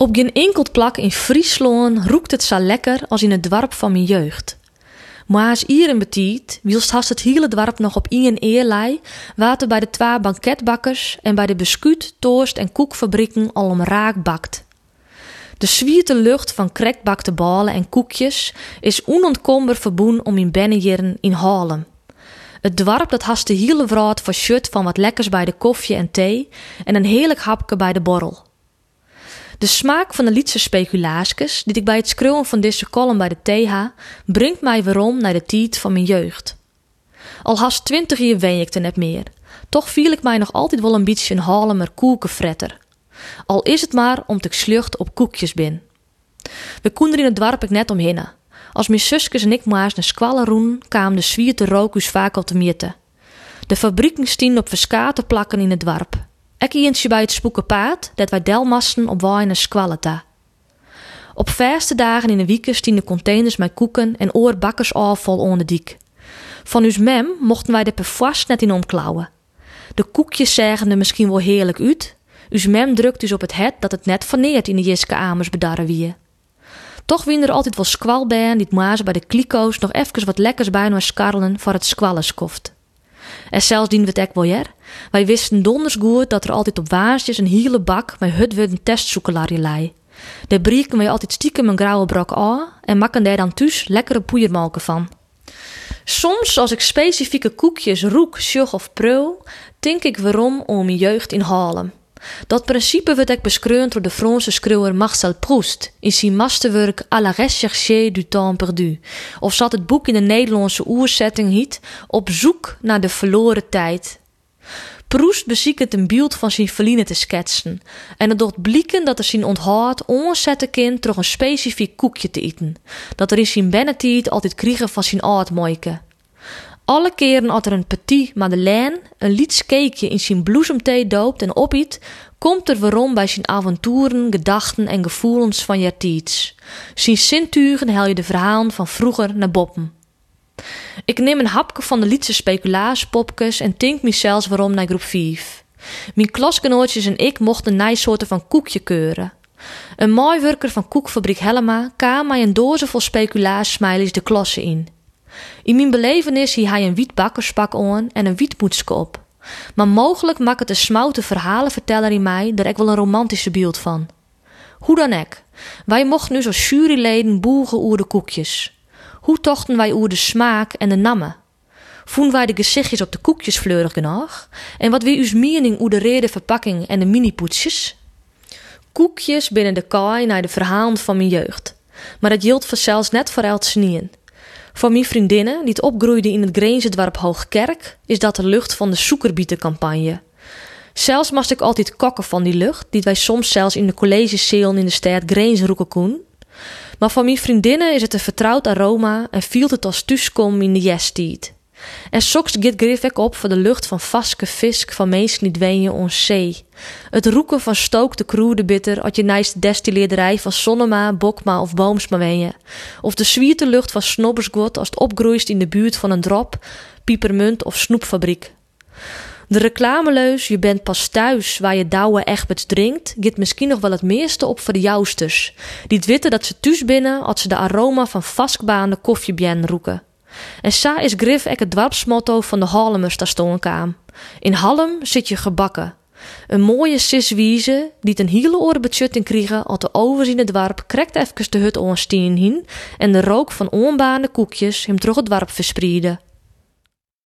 Op geen enkel plak in Friesland roekt het zo lekker als in het dorp van mijn jeugd. Maar als hier in betiet, wielst hast het hele dorp nog op één eerlei, water bij de twee banketbakkers en bij de bescuit, toast en koekfabrieken al om raak bakt. De zwierte lucht van krekbakte ballen en koekjes is onontkombaar verboen om in Bennejeren in Haarlem. Het dorp dat hast de hele wraad verschut van wat lekkers bij de koffie en thee en een heerlijk hapje bij de borrel. De smaak van de Lietse speculaasjes, die ik bij het schreeuwen van deze kolom bij de ha, brengt mij weerom naar de tijd van mijn jeugd. Al haast twintig jaar wen ik er net meer. Toch viel ik mij nog altijd wel een beetje een Haarlemmer koekenfretter. Al is het maar om te slucht op koekjes bin. We konden in het dorp ik net omheen. Als mijn zusjes en ik maar naar squallen roen, kwamen de zwierte rokus vaak op de mierte. De fabrieken stien op verskate plakken in het dorp. Ik eentje bij het spoekenpaad, dat wij delmassen op wijn en. Op verste dagen in de wieken stien de containers met koeken en oorbakkers vol onder de dik. Van uw mem mochten wij de perfois net in omklauwen. De koekjes zagen er misschien wel heerlijk uit. Uw mem drukt dus op het het dat het net verneert in de Jiske amers bedarren wie. Toch wien er altijd wel squalbaan die het bij de kliko's nog even wat lekkers bij naar skarrelen voor het squalleskoft. En zelfs dienen we het ek wel Wij wisten donders goed dat er altijd op waarsjes een hele bak met hutwurden testzoekelaarje lei. Daar brieken wij altijd stiekem een grauwe brok aan en maken daar dan thuis lekkere poeiermalken van. Soms, als ik specifieke koekjes roek, sjug of preul, denk ik waarom om mijn jeugd in Haarlem. Dat principe werd ook beschreven door de Franse schreeuwer Marcel Proust in zijn masterwerk À la recherche du temps perdu. Of zat het boek in de Nederlandse oerzetting hiet Op zoek naar de verloren tijd. Proust beziekert een beeld van zijn verliezen te schetsen. En het doet blikken dat er zijn onthoud onzetten kind door een specifiek koekje te eten. Dat er in zijn bennetiet altijd kriegen van zijn oudmoike. Alle keren als er een petit madeleine, een liets cakeje in zijn bloesemthee doopt en opiet, komt er waarom bij zijn avonturen, gedachten en gevoelens van jartiets. Zijn zintuigen hel je de verhalen van vroeger naar boppen. Ik neem een hapje van de Lietse speculaaspopjes en tink mezelf waarom naar groep 5. Mijn klasgenootjes en ik mochten nijsoorten van koekje keuren. Een mooi werker van koekfabriek Helma kwam mij een doze vol speculaas de klasse in. In mijn belevenis hie hij een wit bakkerspak aan en een wit moedske op. Maar mogelijk maakt het een smoute verhalenverteller in mij er ik wel een romantische beeld van. Hoe dan ek, wij mochten nu als juryleden boegen oer de koekjes. Hoe tochten wij oer de smaak en de namen? Vonden wij de gezichtjes op de koekjes fleurig genoeg? En wat wie uw mening oer de rede verpakking en de mini-poetsjes? Koekjes binnen de kaai naar de verhalen van mijn jeugd. Maar dat hield vanzelfs net voor snieën. Voor mijn vriendinnen, die het opgroeiden in het Greenzedwarp Hoogkerk, is dat de lucht van de zoekerbietencampagne. Zelfs moest ik altijd kokken van die lucht, die wij soms zelfs in de collegezeelen in de stad Greens roeken. Maar voor mijn vriendinnen is het een vertrouwd aroma en viel het als thuiskom in de jestijd. En soks git grif ik op voor de lucht van vaske fisk van mensen die dwenen ons zee. Het roeken van stookte kroede bitter als je de destilleerderij van Sonnema, Bokma of Boomsma wenje. Of de zwierte lucht van Snobbersgot als het opgroeist in de buurt van een drop, piepermunt of snoepfabriek. De reclameleus, je bent pas thuis waar je douwe echt drinkt, git misschien nog wel het meeste op voor de jousters. Die het weten dat ze thuis binnen als ze de aroma van vaskbaande koffiebien roeken. En sa is Griff ek het dwarpsmotto van de Hallemers daar kwam. In Hallem zit je gebakken. Een mooie siswieze die een hele oren betjutting kregen als de overzien het dwarp krekt even de hut onstien heen en de rook van onbaande koekjes hem terug het dwarp verspreidde.